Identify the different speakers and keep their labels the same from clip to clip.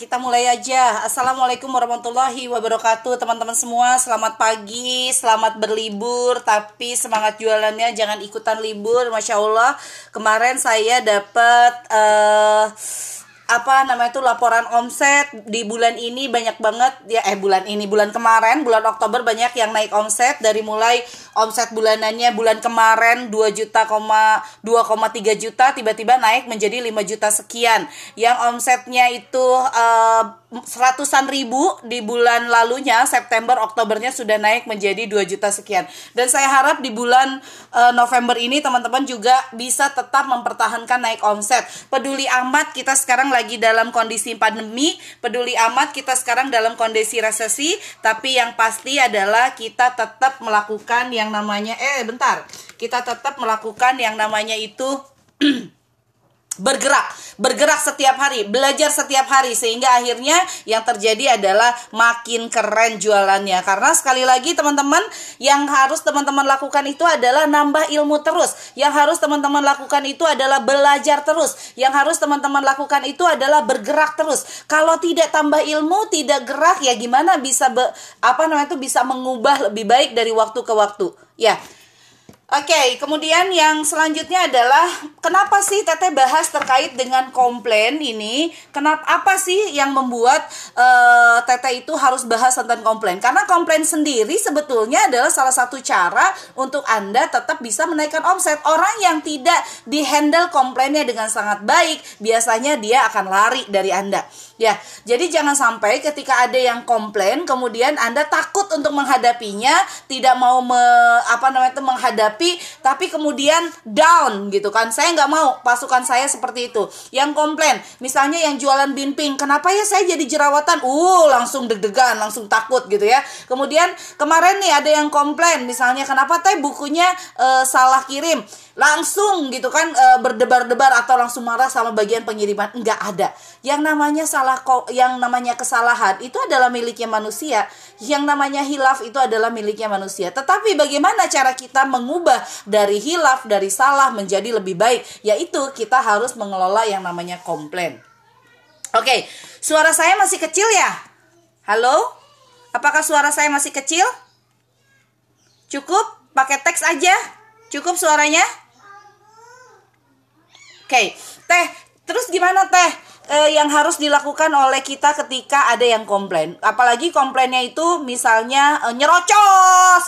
Speaker 1: kita mulai aja. Assalamualaikum warahmatullahi wabarakatuh, teman-teman semua. Selamat pagi, selamat berlibur. Tapi semangat jualannya jangan ikutan libur, masya Allah. Kemarin saya dapat uh, apa namanya itu laporan omset di bulan ini banyak banget. Ya eh bulan ini bulan kemarin bulan Oktober banyak yang naik omset. Dari mulai omset bulanannya bulan kemarin 2 juta 2,3 juta tiba-tiba naik menjadi 5 juta sekian. Yang omsetnya itu uh, seratusan ribu di bulan lalunya September Oktobernya sudah naik menjadi 2 juta sekian. Dan saya harap di bulan uh, November ini teman-teman juga bisa tetap mempertahankan naik omset. Peduli amat kita sekarang lagi dalam kondisi pandemi peduli amat kita sekarang dalam kondisi resesi tapi yang pasti adalah kita tetap melakukan yang namanya eh bentar. Kita tetap melakukan yang namanya itu bergerak, bergerak setiap hari, belajar setiap hari sehingga akhirnya yang terjadi adalah makin keren jualannya. Karena sekali lagi teman-teman yang harus teman-teman lakukan itu adalah nambah ilmu terus. Yang harus teman-teman lakukan itu adalah belajar terus. Yang harus teman-teman lakukan itu adalah bergerak terus. Kalau tidak tambah ilmu, tidak gerak ya gimana bisa be, apa namanya itu bisa mengubah lebih baik dari waktu ke waktu. Ya, Oke, kemudian yang selanjutnya adalah kenapa sih Teteh bahas terkait dengan komplain ini? Kenapa apa sih yang membuat uh, Teteh itu harus bahas tentang komplain? Karena komplain sendiri sebetulnya adalah salah satu cara untuk Anda tetap bisa menaikkan omset. Orang yang tidak dihandle komplainnya dengan sangat baik, biasanya dia akan lari dari Anda. Ya, jadi jangan sampai ketika ada yang komplain kemudian Anda takut untuk menghadapinya, tidak mau me, apa namanya itu menghadapi tapi kemudian down gitu kan. Saya nggak mau pasukan saya seperti itu. Yang komplain, misalnya yang jualan binping, kenapa ya saya jadi jerawatan? Uh, langsung deg-degan, langsung takut gitu ya. Kemudian kemarin nih ada yang komplain misalnya kenapa teh bukunya uh, salah kirim? langsung gitu kan e, berdebar-debar atau langsung marah sama bagian pengiriman enggak ada yang namanya salah yang namanya kesalahan itu adalah miliknya manusia yang namanya hilaf itu adalah miliknya manusia tetapi bagaimana cara kita mengubah dari hilaf dari salah menjadi lebih baik. Yaitu kita harus mengelola yang namanya komplain. Oke suara saya masih kecil ya? Halo? Apakah suara saya masih kecil? Cukup? Pakai teks aja. Cukup suaranya? Okay. teh terus gimana teh? Eh, yang harus dilakukan oleh kita ketika ada yang komplain. Apalagi komplainnya itu misalnya eh, nyerocos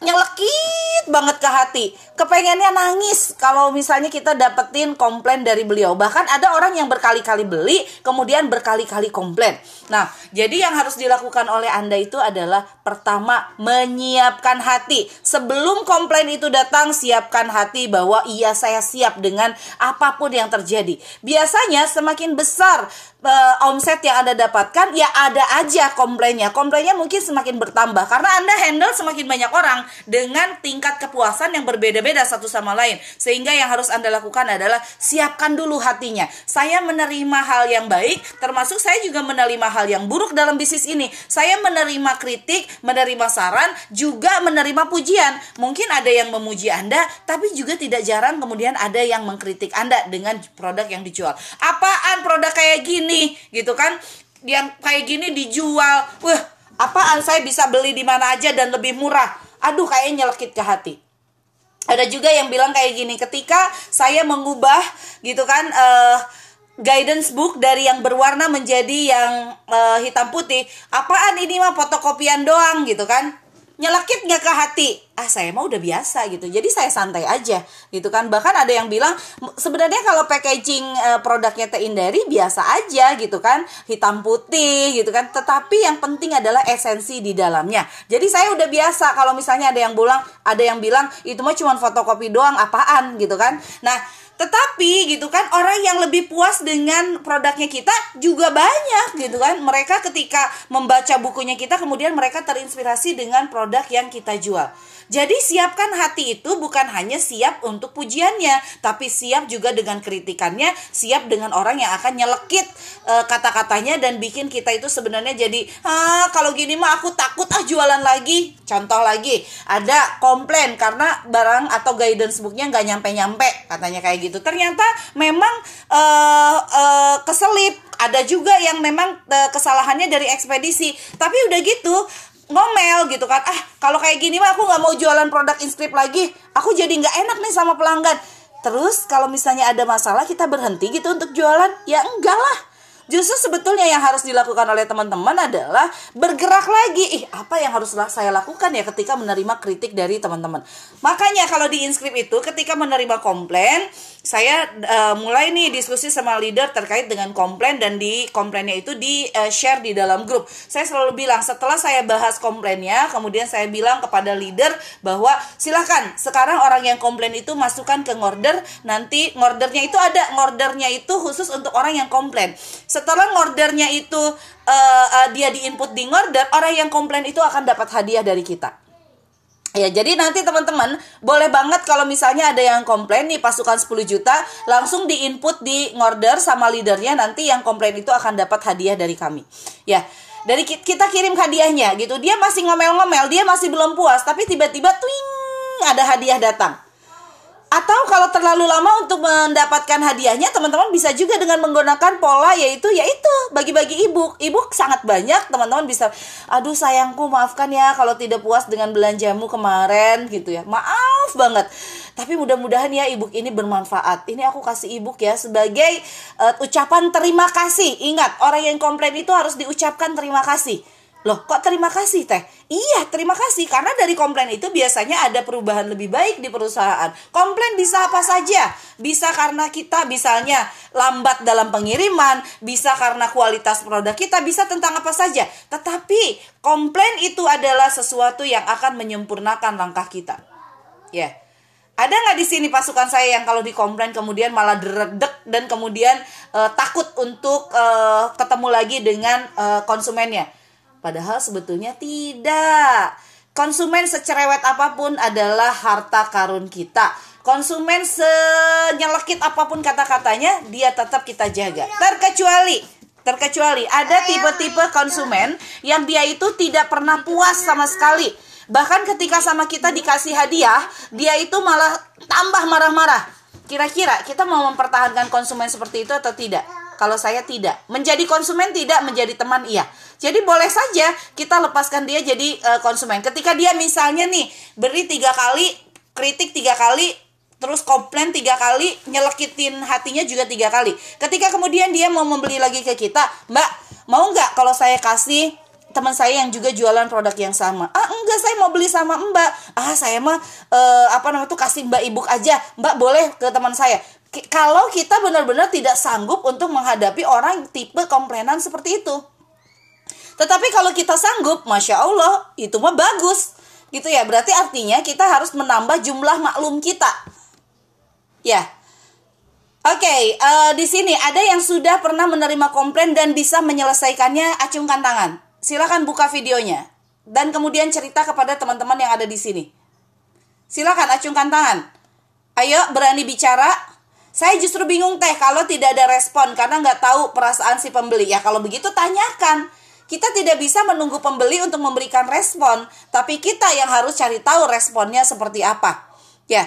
Speaker 1: nyelekit banget ke hati. Kepengennya nangis kalau misalnya kita dapetin komplain dari beliau. Bahkan ada orang yang berkali-kali beli kemudian berkali-kali komplain. Nah jadi yang harus dilakukan oleh anda itu adalah pertama menyiapkan hati. Sebelum komplain itu datang siapkan hati bahwa iya saya siap dengan apa pun yang terjadi. Biasanya semakin besar uh, omset yang Anda dapatkan ya ada aja komplainnya. Komplainnya mungkin semakin bertambah. Karena Anda handle semakin banyak orang dengan tingkat kepuasan yang berbeda-beda satu sama lain. Sehingga yang harus Anda lakukan adalah siapkan dulu hatinya. Saya menerima hal yang baik termasuk saya juga menerima hal yang buruk dalam bisnis ini. Saya menerima kritik, menerima saran, juga menerima pujian. Mungkin ada yang memuji Anda, tapi juga tidak jarang kemudian ada yang mengkritik Anda dengan produk yang dijual. Apaan produk kayak gini? gitu kan yang kayak gini dijual wah apaan saya bisa beli di mana aja dan lebih murah? Aduh kayaknya nyelekit ke hati. Ada juga yang bilang kayak gini ketika saya mengubah gitu kan uh, guidance book dari yang berwarna menjadi yang uh, hitam putih apaan ini mah fotokopian doang gitu kan nyelekit nggak ke hati. Ah saya mah udah biasa gitu. Jadi saya santai aja gitu kan. Bahkan ada yang bilang sebenarnya kalau packaging uh, produknya Teh Indari biasa aja gitu kan. Hitam putih gitu kan. Tetapi yang penting adalah esensi di dalamnya. Jadi saya udah biasa kalau misalnya ada yang bilang ada yang bilang itu mah cuma fotokopi doang apaan? gitu kan. Nah tetapi gitu kan orang yang lebih puas dengan produknya kita juga banyak gitu kan. Mereka ketika membaca bukunya kita kemudian mereka terinspirasi dengan produk yang kita jual. Jadi siapkan hati itu bukan hanya siap untuk pujiannya, tapi siap juga dengan kritikannya, siap dengan orang yang akan nyelekit e, kata-katanya dan bikin kita itu sebenarnya jadi, ah kalau gini mah aku takut ah jualan lagi. Contoh lagi, ada komplain karena barang atau guidance booknya nggak nyampe-nyampe, katanya kayak gitu. Ternyata memang e, e, keselip. Ada juga yang memang uh, kesalahannya dari ekspedisi. Tapi udah gitu ngomel gitu kan. Ah kalau kayak gini mah aku nggak mau jualan produk inskrip lagi. Aku jadi nggak enak nih sama pelanggan. Terus kalau misalnya ada masalah kita berhenti gitu untuk jualan? Ya enggak lah. Justru sebetulnya yang harus dilakukan oleh teman-teman adalah bergerak lagi. Ih, apa yang harus saya lakukan ya ketika menerima kritik dari teman-teman. Makanya kalau di inskrip itu ketika menerima komplain, saya uh, mulai nih diskusi sama leader terkait dengan komplain dan di komplainnya itu di uh, share di dalam grup. Saya selalu bilang setelah saya bahas komplainnya, kemudian saya bilang kepada leader bahwa silahkan sekarang orang yang komplain itu masukkan ke order nanti ordernya itu ada ordernya itu khusus untuk orang yang komplain. Setelah ordernya itu uh, uh, dia diinput di order, orang yang komplain itu akan dapat hadiah dari kita. Ya, jadi nanti teman-teman boleh banget kalau misalnya ada yang komplain nih pasukan 10 juta, langsung diinput di order sama leadernya nanti yang komplain itu akan dapat hadiah dari kami. Ya, dari kita kirim hadiahnya gitu. Dia masih ngomel-ngomel, dia masih belum puas, tapi tiba-tiba twing ada hadiah datang. Atau kalau terlalu lama untuk mendapatkan hadiahnya, teman-teman bisa juga dengan menggunakan pola yaitu yaitu bagi-bagi ibu. Ibu sangat banyak, teman-teman bisa aduh sayangku maafkan ya kalau tidak puas dengan belanjamu kemarin gitu ya. Maaf banget. Tapi mudah-mudahan ya ibu ini bermanfaat. Ini aku kasih ibu ya sebagai uh, ucapan terima kasih. Ingat, orang yang komplain itu harus diucapkan terima kasih. Loh, kok terima kasih teh? Iya, terima kasih karena dari komplain itu biasanya ada perubahan lebih baik di perusahaan. Komplain bisa apa saja. Bisa karena kita misalnya lambat dalam pengiriman, bisa karena kualitas produk kita, bisa tentang apa saja. Tetapi komplain itu adalah sesuatu yang akan menyempurnakan langkah kita. Ya. Yeah. Ada nggak di sini pasukan saya yang kalau dikomplain kemudian malah deredek dan kemudian uh, takut untuk uh, ketemu lagi dengan uh, konsumennya? Padahal sebetulnya tidak. Konsumen secerewet apa pun adalah harta karun kita. Konsumen senyelekit apa pun kata-katanya, dia tetap kita jaga. Terkecuali terkecuali ada tipe-tipe konsumen yang dia itu tidak pernah puas sama sekali. Bahkan ketika sama kita dikasih hadiah, dia itu malah tambah marah-marah. Kira-kira kita mau mempertahankan konsumen seperti itu atau tidak? Kalau saya tidak. Menjadi konsumen tidak, menjadi teman iya. Jadi boleh saja kita lepaskan dia jadi uh, konsumen. Ketika dia misalnya nih beri tiga kali, kritik tiga kali, terus komplain tiga kali, nyelekitin hatinya juga tiga kali. Ketika kemudian dia mau membeli lagi ke kita, Mbak, mau nggak kalau saya kasih teman saya yang juga jualan produk yang sama. Ah enggak, saya mau beli sama Mbak. Ah saya mah uh, apa namanya tuh kasih Mbak Ibu aja. Mbak boleh ke teman saya kalau kita benar-benar tidak sanggup untuk menghadapi orang tipe komplainan seperti itu. Tetapi kalau kita sanggup, masya Allah, itu mah bagus, gitu ya. Berarti artinya kita harus menambah jumlah maklum kita. Ya, Oke, okay, uh, eh, di sini ada yang sudah pernah menerima komplain dan bisa menyelesaikannya. Acungkan tangan. Silakan buka videonya dan kemudian cerita kepada teman-teman yang ada di sini. Silakan acungkan tangan. Ayo berani bicara. Saya justru bingung teh kalau tidak ada respon karena nggak tahu perasaan si pembeli. Ya kalau begitu tanyakan. Kita tidak bisa menunggu pembeli untuk memberikan respon, tapi kita yang harus cari tahu responnya seperti apa. Ya,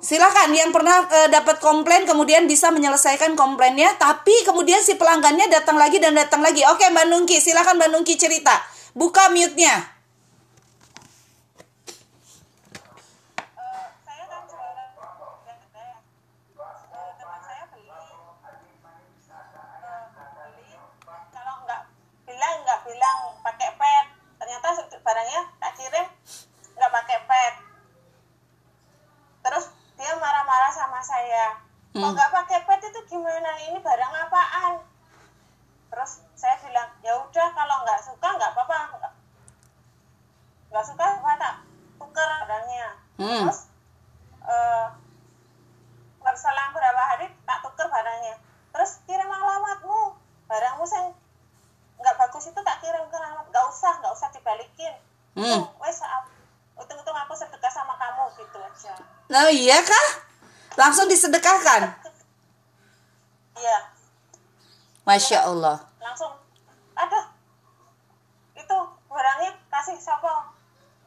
Speaker 1: silakan yang pernah e, dapat komplain kemudian bisa menyelesaikan komplainnya, tapi kemudian si pelanggannya datang lagi dan datang lagi. Oke, Mbak Nungki, silakan Mbak Nungki cerita. Buka mute-nya.
Speaker 2: barangnya
Speaker 1: langsung disedekahkan?
Speaker 2: Iya.
Speaker 1: Masya allah.
Speaker 2: Langsung. Ada itu barangnya kasih siapa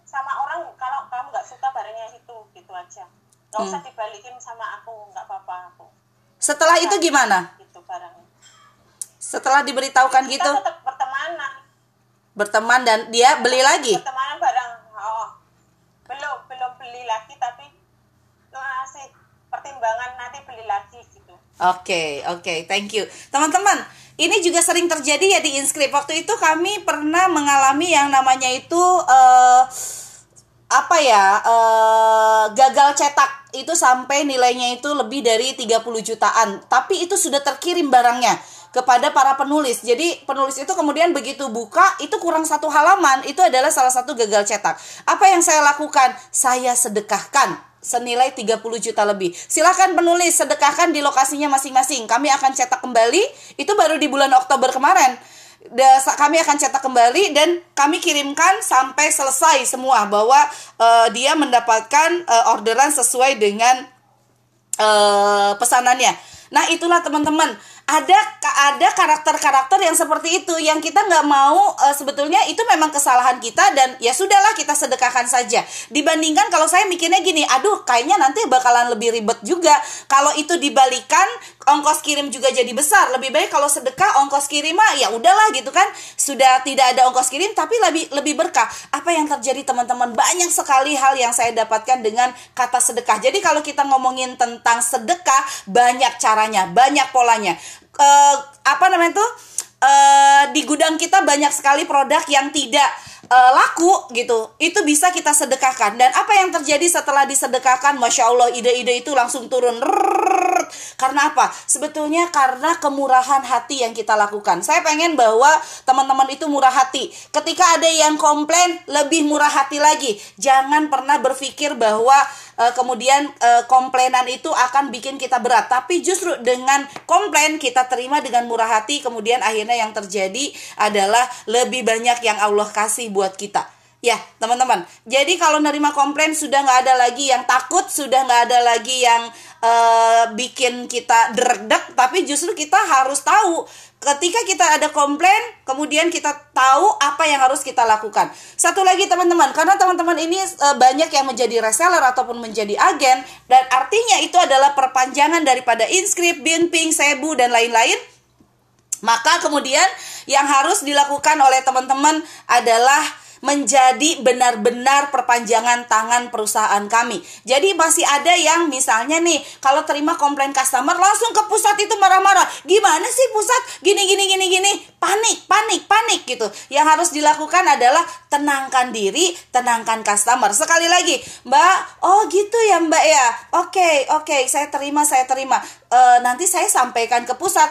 Speaker 2: sama orang kalau kamu nggak suka barangnya itu gitu aja. Nggak usah hmm. dibalikin sama aku nggak apa-apa aku.
Speaker 1: Setelah itu gimana?
Speaker 2: itu barangnya.
Speaker 1: Setelah diberitahukan
Speaker 2: kita
Speaker 1: gitu?
Speaker 2: tetap bertemanan.
Speaker 1: Berteman dan dia beli lagi?
Speaker 2: bertemanan bareng oh. Belum belum beli lagi tapi pertimbangan nanti beli lagi gitu
Speaker 1: Oke, oke, thank you. Teman-teman, ini juga sering terjadi ya di inskrip. Waktu itu kami pernah mengalami yang namanya itu eh apa ya? eh gagal cetak itu sampai nilainya itu lebih dari 30 jutaan. Tapi itu sudah terkirim barangnya kepada para penulis. Jadi penulis itu kemudian begitu buka itu kurang satu halaman, itu adalah salah satu gagal cetak. Apa yang saya lakukan? Saya sedekahkan senilai 30 juta lebih. Silahkan penulis sedekahkan di lokasinya masing-masing. Kami akan cetak kembali. Itu baru di bulan Oktober kemarin. Da- kami akan cetak kembali dan kami kirimkan sampai selesai semua bahwa eh, dia mendapatkan eh, orderan sesuai dengan eh, pesanannya. Nah itulah teman-teman ada ada karakter-karakter yang seperti itu yang kita nggak mau eh, sebetulnya itu memang kesalahan kita dan ya sudahlah kita sedekahkan saja. Dibandingkan kalau saya mikirnya gini aduh kayaknya nanti bakalan lebih ribet juga. Kalau itu dibalikan ongkos kirim juga jadi besar. Lebih baik kalau sedekah ongkos kirim mah ya udahlah gitu kan. Sudah tidak ada ongkos kirim tapi lebih lebih berkah. Apa yang terjadi teman-teman? Banyak sekali hal yang saya dapatkan dengan kata sedekah. Jadi kalau kita ngomongin tentang sedekah banyak caranya banyak polanya. Eh, apa namanya tuh? Eh, di gudang kita banyak sekali produk yang tidak eh, laku gitu itu bisa kita sedekahkan. Dan apa yang terjadi setelah disedekahkan? Masya allah ide-ide itu langsung turun. Karena apa? Sebetulnya karena kemurahan hati yang kita lakukan. Saya pengen bahwa teman-teman itu murah hati. Ketika ada yang komplain lebih murah hati lagi. Jangan pernah berpikir bahwa eh, kemudian eh, komplainan itu akan bikin kita berat. Tapi justru dengan komplain kita terima dengan murah hati. Kemudian akhirnya yang terjadi adalah lebih banyak yang Allah kasih buat kita Ya, teman-teman. Jadi kalau nerima komplain sudah nggak ada lagi yang takut, sudah nggak ada lagi yang eh, bikin kita deg tapi justru kita harus tahu ketika kita ada komplain, kemudian kita tahu apa yang harus kita lakukan. Satu lagi teman-teman, karena teman-teman ini eh, banyak yang menjadi reseller ataupun menjadi agen dan artinya itu adalah perpanjangan daripada inskrip, binping, sebu dan lain-lain. Maka kemudian yang harus dilakukan oleh teman-teman adalah menjadi benar-benar perpanjangan tangan perusahaan kami. Jadi masih ada yang misalnya nih, kalau terima komplain customer langsung ke pusat itu marah-marah. Gimana sih pusat? Gini gini gini gini. Panik, panik, panik gitu. Yang harus dilakukan adalah tenangkan diri, tenangkan customer. Sekali lagi, Mbak, oh gitu ya Mbak ya. Oke, oke, saya terima, saya terima. Eh, nanti saya sampaikan ke pusat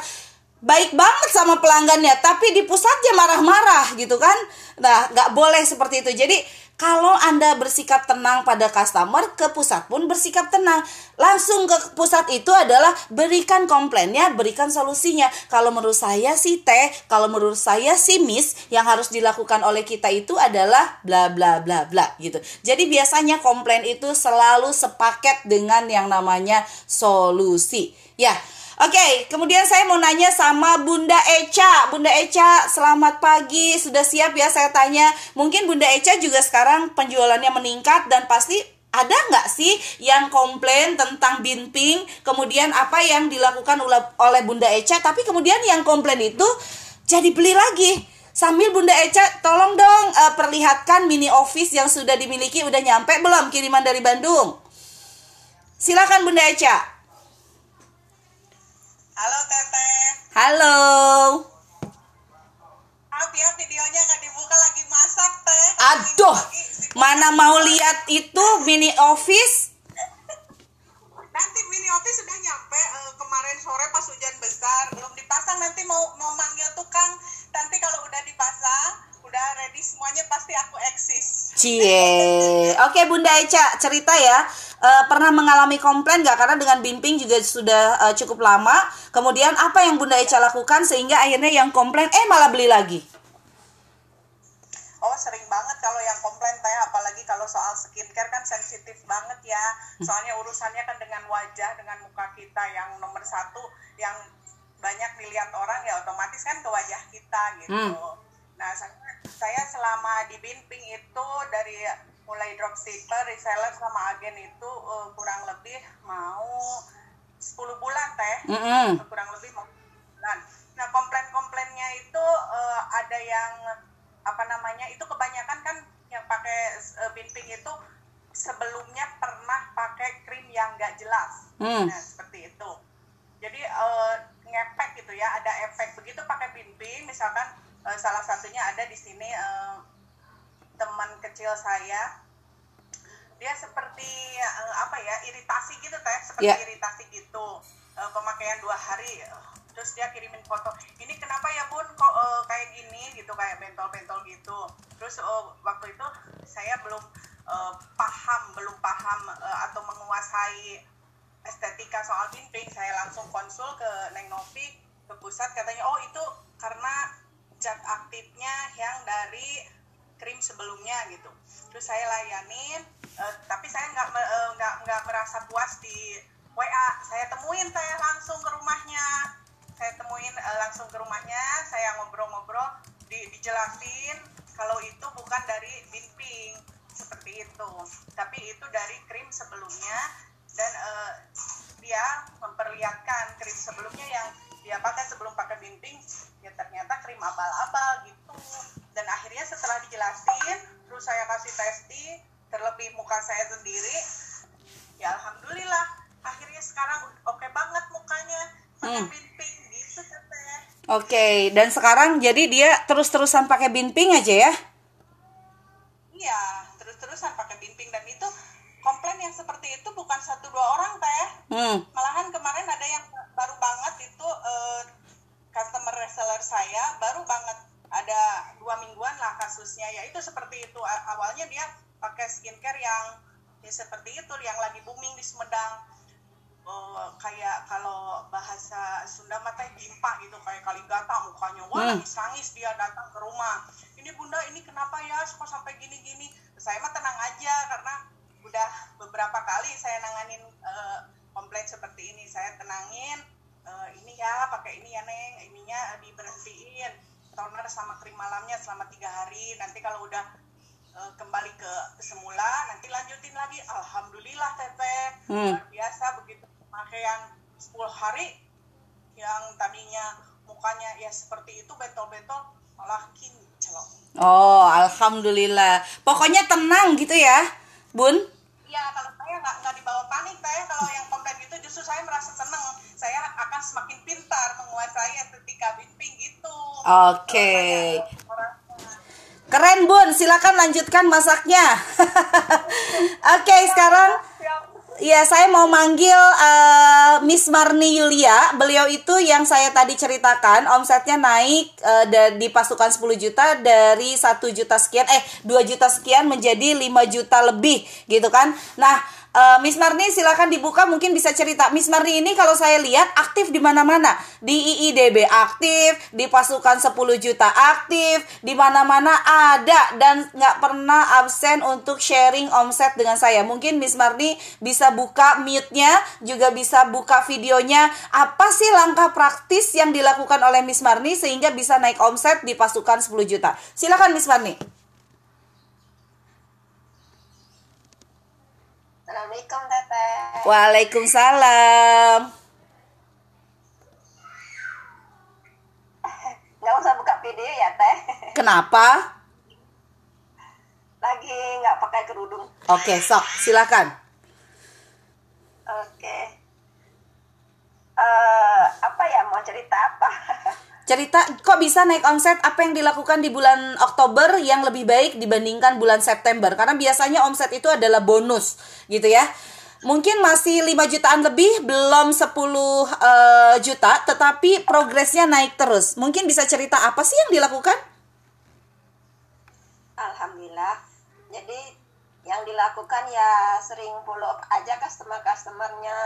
Speaker 1: baik banget sama pelanggannya tapi di pusatnya marah-marah gitu kan. Nah nggak boleh seperti itu. Jadi kalau anda bersikap tenang pada customer ke pusat pun bersikap tenang langsung ke pusat itu adalah berikan komplainnya berikan solusinya kalau menurut saya sih teh kalau menurut saya sih miss yang harus dilakukan oleh kita itu adalah bla bla bla bla gitu jadi biasanya komplain itu selalu sepaket dengan yang namanya solusi ya Oke, kemudian saya mau nanya sama Bunda Eca. Bunda Eca, selamat pagi. Sudah siap ya saya tanya. Mungkin Bunda Eca juga sekarang penjualannya meningkat dan pasti ada nggak sih yang komplain tentang binping? Kemudian apa yang dilakukan oleh Bunda Eca? Tapi kemudian yang komplain itu jadi beli lagi. Sambil Bunda Eca, tolong dong uh, perlihatkan mini office yang sudah dimiliki udah nyampe belum kiriman dari Bandung? Silakan Bunda Eca.
Speaker 2: halo teteh
Speaker 1: Halo.
Speaker 2: maaf ya videonya nggak dibuka lagi masak teh
Speaker 1: Aduh, mana mau lihat itu mini office?
Speaker 2: nanti mini office sudah nyampe eh, kemarin sore pas hujan besar belum dipasang nanti mau mau manggil tukang nanti kalau udah dipasang udah ready semuanya pasti aku eksis
Speaker 1: Cie. Oke Bunda Eca, cerita ya. Eh, pernah mengalami komplain nggak? Karena dengan bimbing juga sudah eh, cukup lama. Kemudian apa yang Bunda Eca lakukan sehingga akhirnya yang komplain eh malah beli lagi?
Speaker 2: Sering banget kalau yang komplain teh apalagi kalau soal skincare kan sensitif banget ya. Soalnya urusannya kan dengan wajah dengan muka kita yang nomor satu yang banyak dilihat orang ya otomatis kan ke wajah kita gitu. Nah saya, selama di Binping itu dari mulai dropshipper reseller sama agen itu eh, kurang lebih mau 10 bulan teh.
Speaker 1: Mm-mm.
Speaker 2: kurang lebih mau 10 bulan. Nah komplain-komplainnya itu uh, ada yang apa namanya itu kebanyakan kan yang pakai uh, binping itu sebelumnya pernah pakai krim yang nggak jelas. Hmm. nah seperti itu. Jadi uh, ngepek gitu ya ada efek. Begitu pakai binping misalkan uh, salah satunya ada di sini uh, teman kecil saya. Dia seperti uh, apa ya iritasi gitu teh. Seperti yeah. iritasi gitu. Uh, pemakaian dua hari terus dia kirimin foto ini kenapa ya bun? Kok uh, kayak gini? Gitu kayak bentol-bentol gitu. Terus uh, waktu itu saya belum uh, paham belum paham uh, atau menguasai estetika soal pimping saya langsung konsul ke Neng Novi ke pusat. Katanya oh itu karena zat aktifnya yang dari krim sebelumnya gitu. Terus saya layanin uh, tapi saya nggak nggak uh, nggak merasa puas di WA saya temuin saya langsung ke rumahnya saya temuin uh, langsung ke rumahnya saya ngobrol-ngobrol di, dijelasin kalau itu bukan dari binping seperti itu tapi itu dari krim sebelumnya dan uh, dia memperlihatkan krim sebelumnya yang dia pakai sebelum pakai binping ya ternyata krim abal-abal gitu dan akhirnya setelah dijelasin terus saya kasih testi terlebih muka saya sendiri ya alhamdulillah akhirnya sekarang oke okay banget mukanya pakai hmm. binping
Speaker 1: Oke, okay. dan sekarang jadi dia terus-terusan pakai binping aja ya?
Speaker 2: Iya, terus-terusan pakai binping dan itu komplain yang seperti itu bukan satu dua orang teh. Hmm. Malahan kemarin ada yang baru banget itu uh, customer reseller saya baru banget ada dua mingguan lah kasusnya ya itu seperti itu awalnya dia pakai skincare yang ya seperti itu yang lagi booming di Sumedang uh, kayak kalau bahasa Sunda mah teh bimpa gitu kayak kali gata mukanya. Wah hmm. nangis dia datang ke rumah. Ini bunda ini kenapa ya? Kok sampai gini-gini? Saya mah tenang aja karena udah beberapa kali saya nanganin uh, komplain seperti ini. Saya tenangin uh, ini ya pakai ini ya neng. Ininya diberhentiin. Toner sama krim malamnya selama tiga hari. Nanti kalau udah uh, kembali ke semula nanti lanjutin lagi. Alhamdulillah teteh. Hmm. luar biasa begitu pakaian 10 hari yang tadinya mukanya ya seperti itu bentol-bentol malah kinclong.
Speaker 1: Oh, alhamdulillah. Pokoknya tenang gitu ya, Bun?
Speaker 2: Iya, kalau saya nggak nggak dibawa panik, saya kalau yang komplain gitu justru saya merasa senang. Saya akan semakin pintar menguasai estetika bimbing gitu.
Speaker 1: Oke. Okay. Keren Bun, silakan lanjutkan masaknya. Oke, okay, sekarang Ya, saya mau manggil uh, Miss Marni Yulia. Beliau itu yang saya tadi ceritakan, omsetnya naik uh, di pasukan 10 juta dari 1 juta sekian eh 2 juta sekian menjadi 5 juta lebih gitu kan. Nah, Uh, Miss Marni silakan dibuka mungkin bisa cerita. Miss Marni ini kalau saya lihat aktif di mana-mana. Di IIDB aktif, di pasukan 10 juta aktif, di mana-mana ada dan nggak pernah absen untuk sharing omset dengan saya. Mungkin Miss Marni bisa buka mute-nya, juga bisa buka videonya. Apa sih langkah praktis yang dilakukan oleh Miss Marni sehingga bisa naik omset di pasukan 10 juta? Silakan Miss Marni.
Speaker 2: Assalamualaikum Teteh.
Speaker 1: Waalaikumsalam.
Speaker 2: Nggak usah buka video ya Teh.
Speaker 1: Kenapa?
Speaker 2: Lagi nggak pakai kerudung.
Speaker 1: Oke, sok silakan.
Speaker 2: Oke. Uh, apa ya mau cerita apa?
Speaker 1: cerita kok bisa naik omset apa yang dilakukan di bulan Oktober yang lebih baik dibandingkan bulan September? Karena biasanya omset itu adalah bonus gitu ya. Mungkin masih 5 jutaan lebih belum 10 uh, eh, juta tetapi progresnya naik terus. Mungkin bisa cerita apa sih yang dilakukan?
Speaker 2: Alhamdulillah. Jadi yang dilakukan ya sering follow up aja customer customernya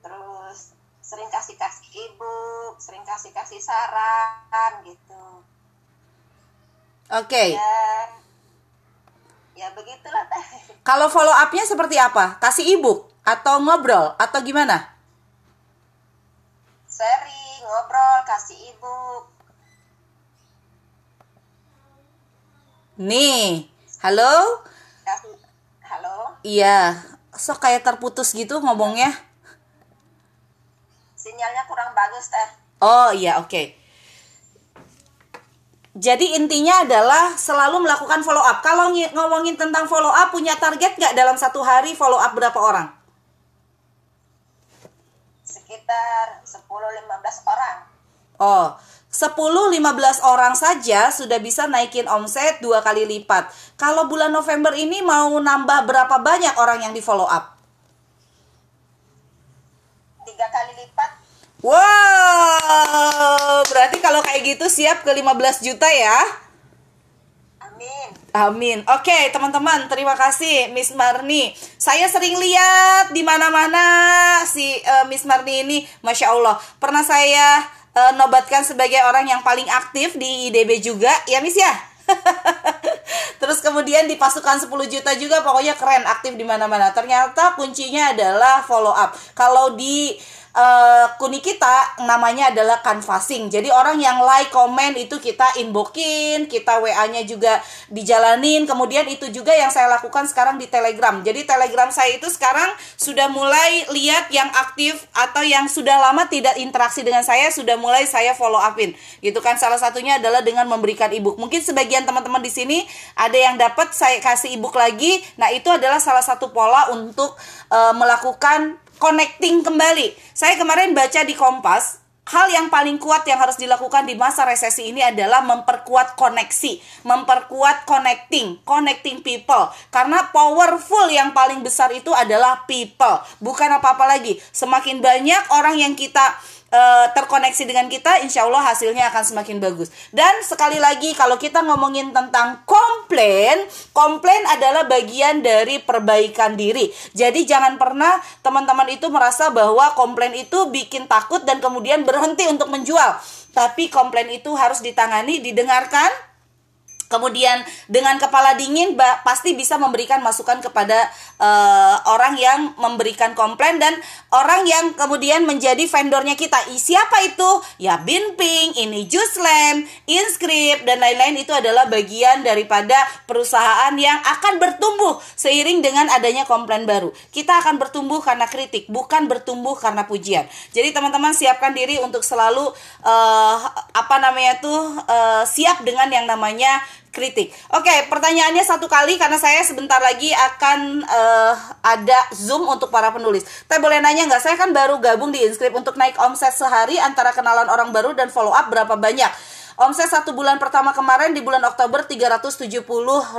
Speaker 2: terus sering kasih kasih ibu sering kasih kasih saran gitu.
Speaker 1: Oke. Okay.
Speaker 2: ya, ya begitulah. Teh
Speaker 1: kalau follow upnya seperti apa? Kasih ibu atau ngobrol atau gimana?
Speaker 2: Sering ngobrol kasih ibu.
Speaker 1: Nih halo?
Speaker 2: Halo?
Speaker 1: Iya sok kayak terputus gitu ngomongnya
Speaker 2: sinyalnya kurang bagus teh
Speaker 1: oh iya oke okay. Jadi intinya adalah selalu melakukan follow up. Kalau ngomongin tentang follow up, punya target nggak dalam satu hari follow up berapa orang?
Speaker 2: Sekitar 10-15 orang.
Speaker 1: Oh, 10-15 orang saja sudah bisa naikin omset dua kali lipat. Kalau bulan November ini mau nambah berapa banyak orang yang di follow up?
Speaker 2: Tiga kali lipat.
Speaker 1: Wow, berarti kalau kayak gitu siap ke 15 juta ya?
Speaker 2: Amin.
Speaker 1: Amin. Oke, teman-teman, terima kasih Miss Marni. Saya sering lihat di mana-mana si uh, Miss Marni ini, masya Allah. Pernah saya uh, nobatkan sebagai orang yang paling aktif di IDB juga, ya Miss ya. Terus kemudian di pasukan 10 juta juga pokoknya keren aktif di mana-mana. Ternyata kuncinya adalah follow up. Kalau di uh, kuni kita namanya adalah canvassing. Jadi orang yang like, komen itu kita inboxin, kita WA-nya juga dijalanin. Kemudian itu juga yang saya lakukan sekarang di Telegram. Jadi Telegram saya itu sekarang sudah mulai lihat yang aktif atau yang sudah lama tidak interaksi dengan saya sudah mulai saya follow upin. Gitu kan salah satunya adalah dengan memberikan ebook. Mungkin sebagian teman-teman di sini ada yang dapat saya kasih ebook lagi. Nah, itu adalah salah satu pola untuk uh, melakukan connecting kembali. Saya kemarin baca di Kompas, hal yang paling kuat yang harus dilakukan di masa resesi ini adalah memperkuat koneksi, memperkuat connecting, connecting people. Karena powerful yang paling besar itu adalah people, bukan apa-apa lagi. Semakin banyak orang yang kita uh, terkoneksi dengan kita, insya Allah hasilnya akan semakin bagus. Dan sekali lagi, kalau kita ngomongin tentang komplain, komplain adalah bagian dari perbaikan diri. Jadi jangan pernah teman-teman itu merasa bahwa komplain itu bikin takut dan kemudian berhenti untuk menjual. Tapi komplain itu harus ditangani, didengarkan, kemudian dengan kepala dingin pasti bisa memberikan masukan kepada uh, orang yang memberikan komplain dan orang yang kemudian menjadi vendornya kita. Siapa itu? Ya Binping, ini Juslam, Inscript dan lain-lain itu adalah bagian daripada perusahaan yang akan bertumbuh seiring dengan adanya komplain baru. Kita akan bertumbuh karena kritik, bukan bertumbuh karena pujian. Jadi teman-teman siapkan diri untuk selalu uh, apa namanya tuh uh, siap dengan yang namanya kritik. Oke, pertanyaannya satu kali karena saya sebentar lagi akan uh, ada Zoom untuk para penulis. Tapi boleh nanya nggak? Saya kan baru gabung di Inscript untuk naik omset sehari antara kenalan orang baru dan follow up berapa banyak? Omset satu bulan pertama kemarin di bulan Oktober 370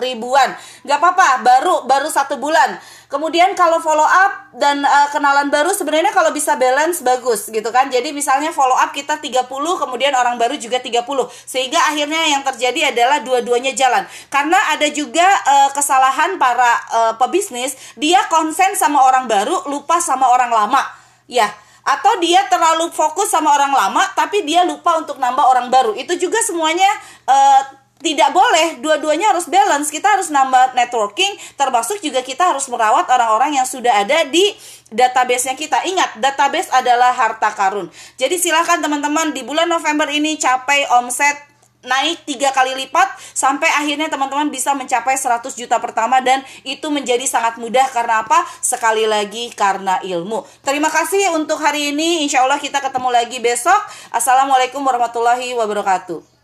Speaker 1: ribuan. Gak apa-apa, baru baru satu bulan. Kemudian kalau follow up dan uh, kenalan baru sebenarnya kalau bisa balance bagus gitu kan. Jadi misalnya follow up kita 30 kemudian orang baru juga 30. Sehingga akhirnya yang terjadi adalah dua-duanya jalan. Karena ada juga uh, kesalahan para uh, pebisnis, dia konsen sama orang baru, lupa sama orang lama. Ya, atau dia terlalu fokus sama orang lama tapi dia lupa untuk nambah orang baru. Itu juga semuanya uh, tidak boleh. Dua-duanya harus balance. Kita harus nambah networking termasuk juga kita harus merawat orang-orang yang sudah ada di database-nya kita. Ingat database adalah harta karun. Jadi silakan teman-teman di bulan November ini capai omset naik tiga kali lipat sampai akhirnya teman-teman bisa mencapai 100 juta pertama dan itu menjadi sangat mudah karena apa? Sekali lagi karena ilmu. Terima kasih untuk hari ini. Insya Allah kita ketemu lagi besok. Assalamualaikum warahmatullahi wabarakatuh.